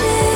A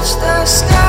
touch the sky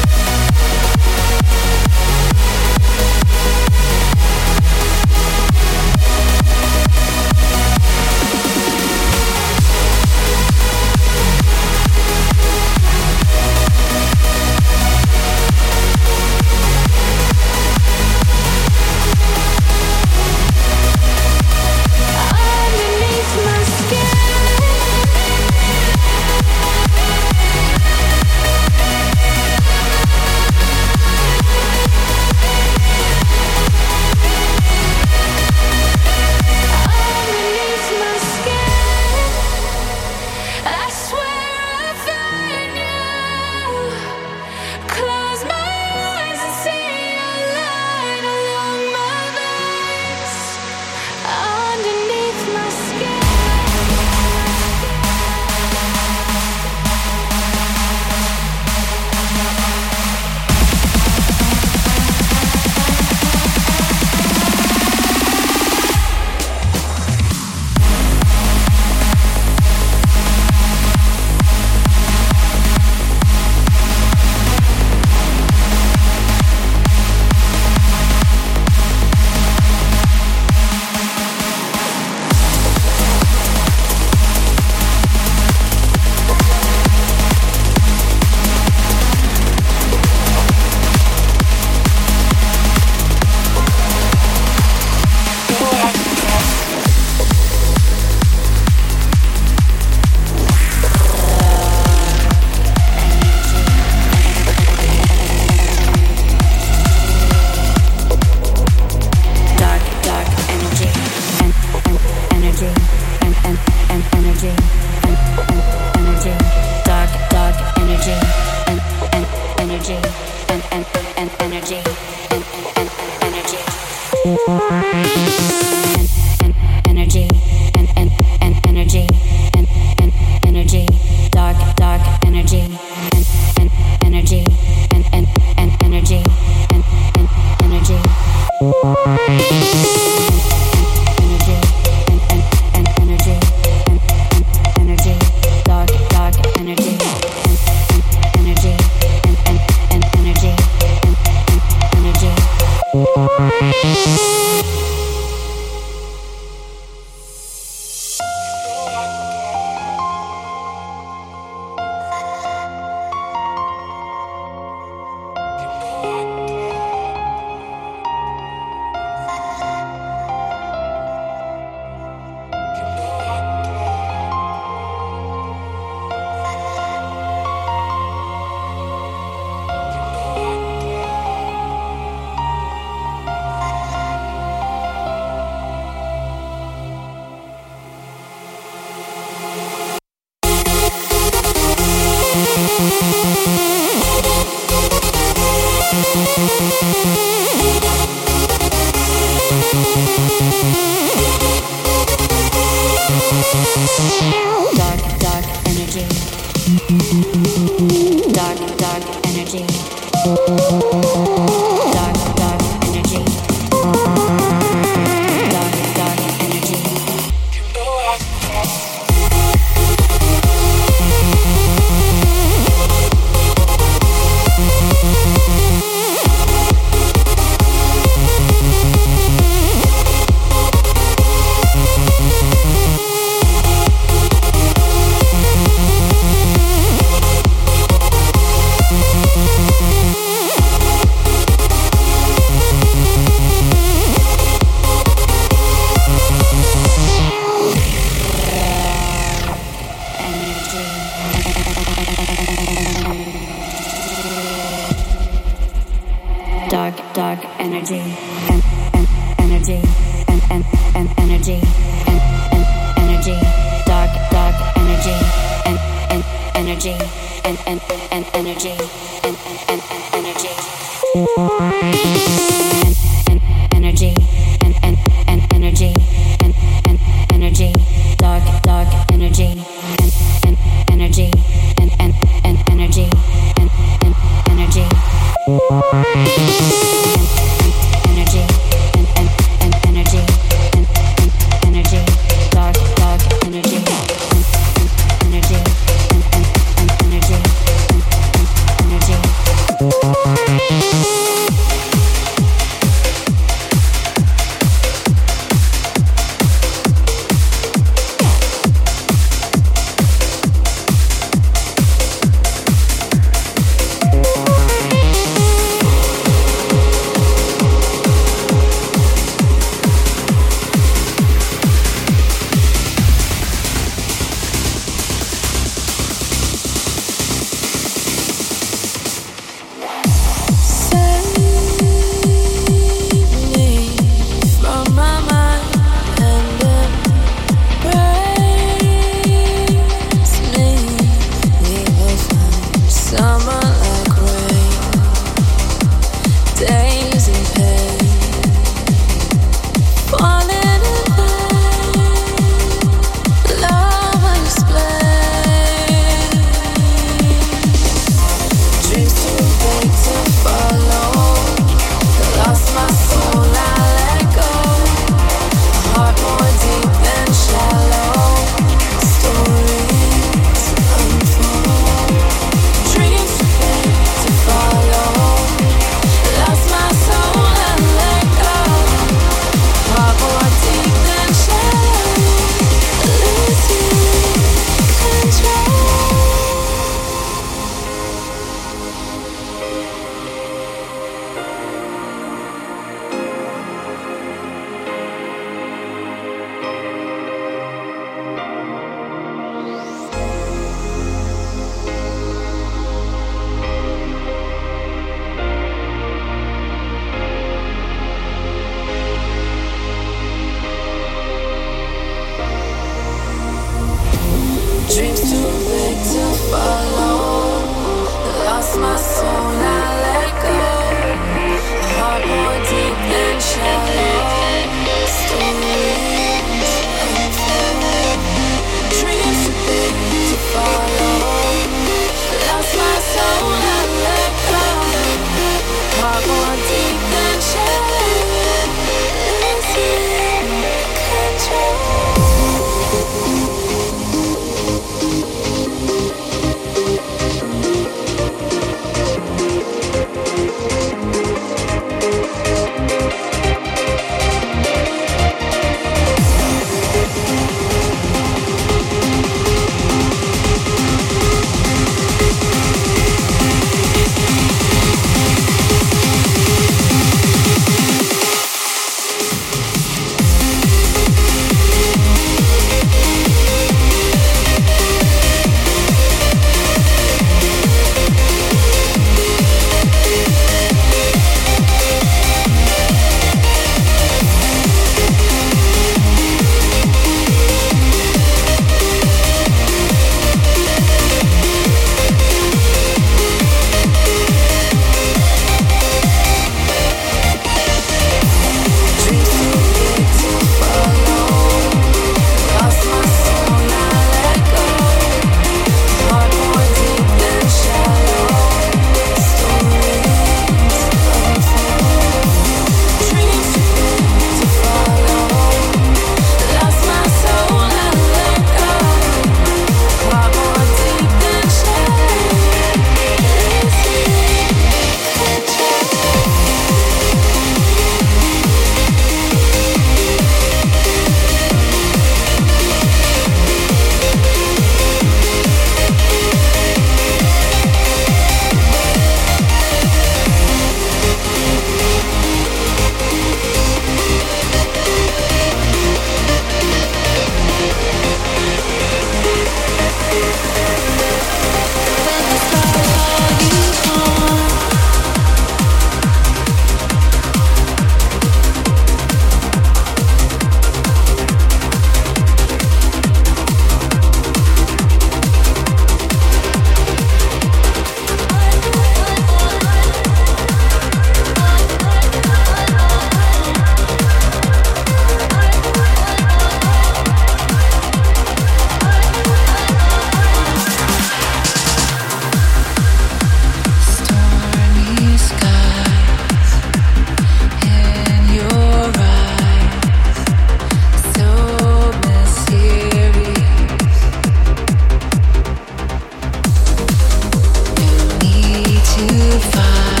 fire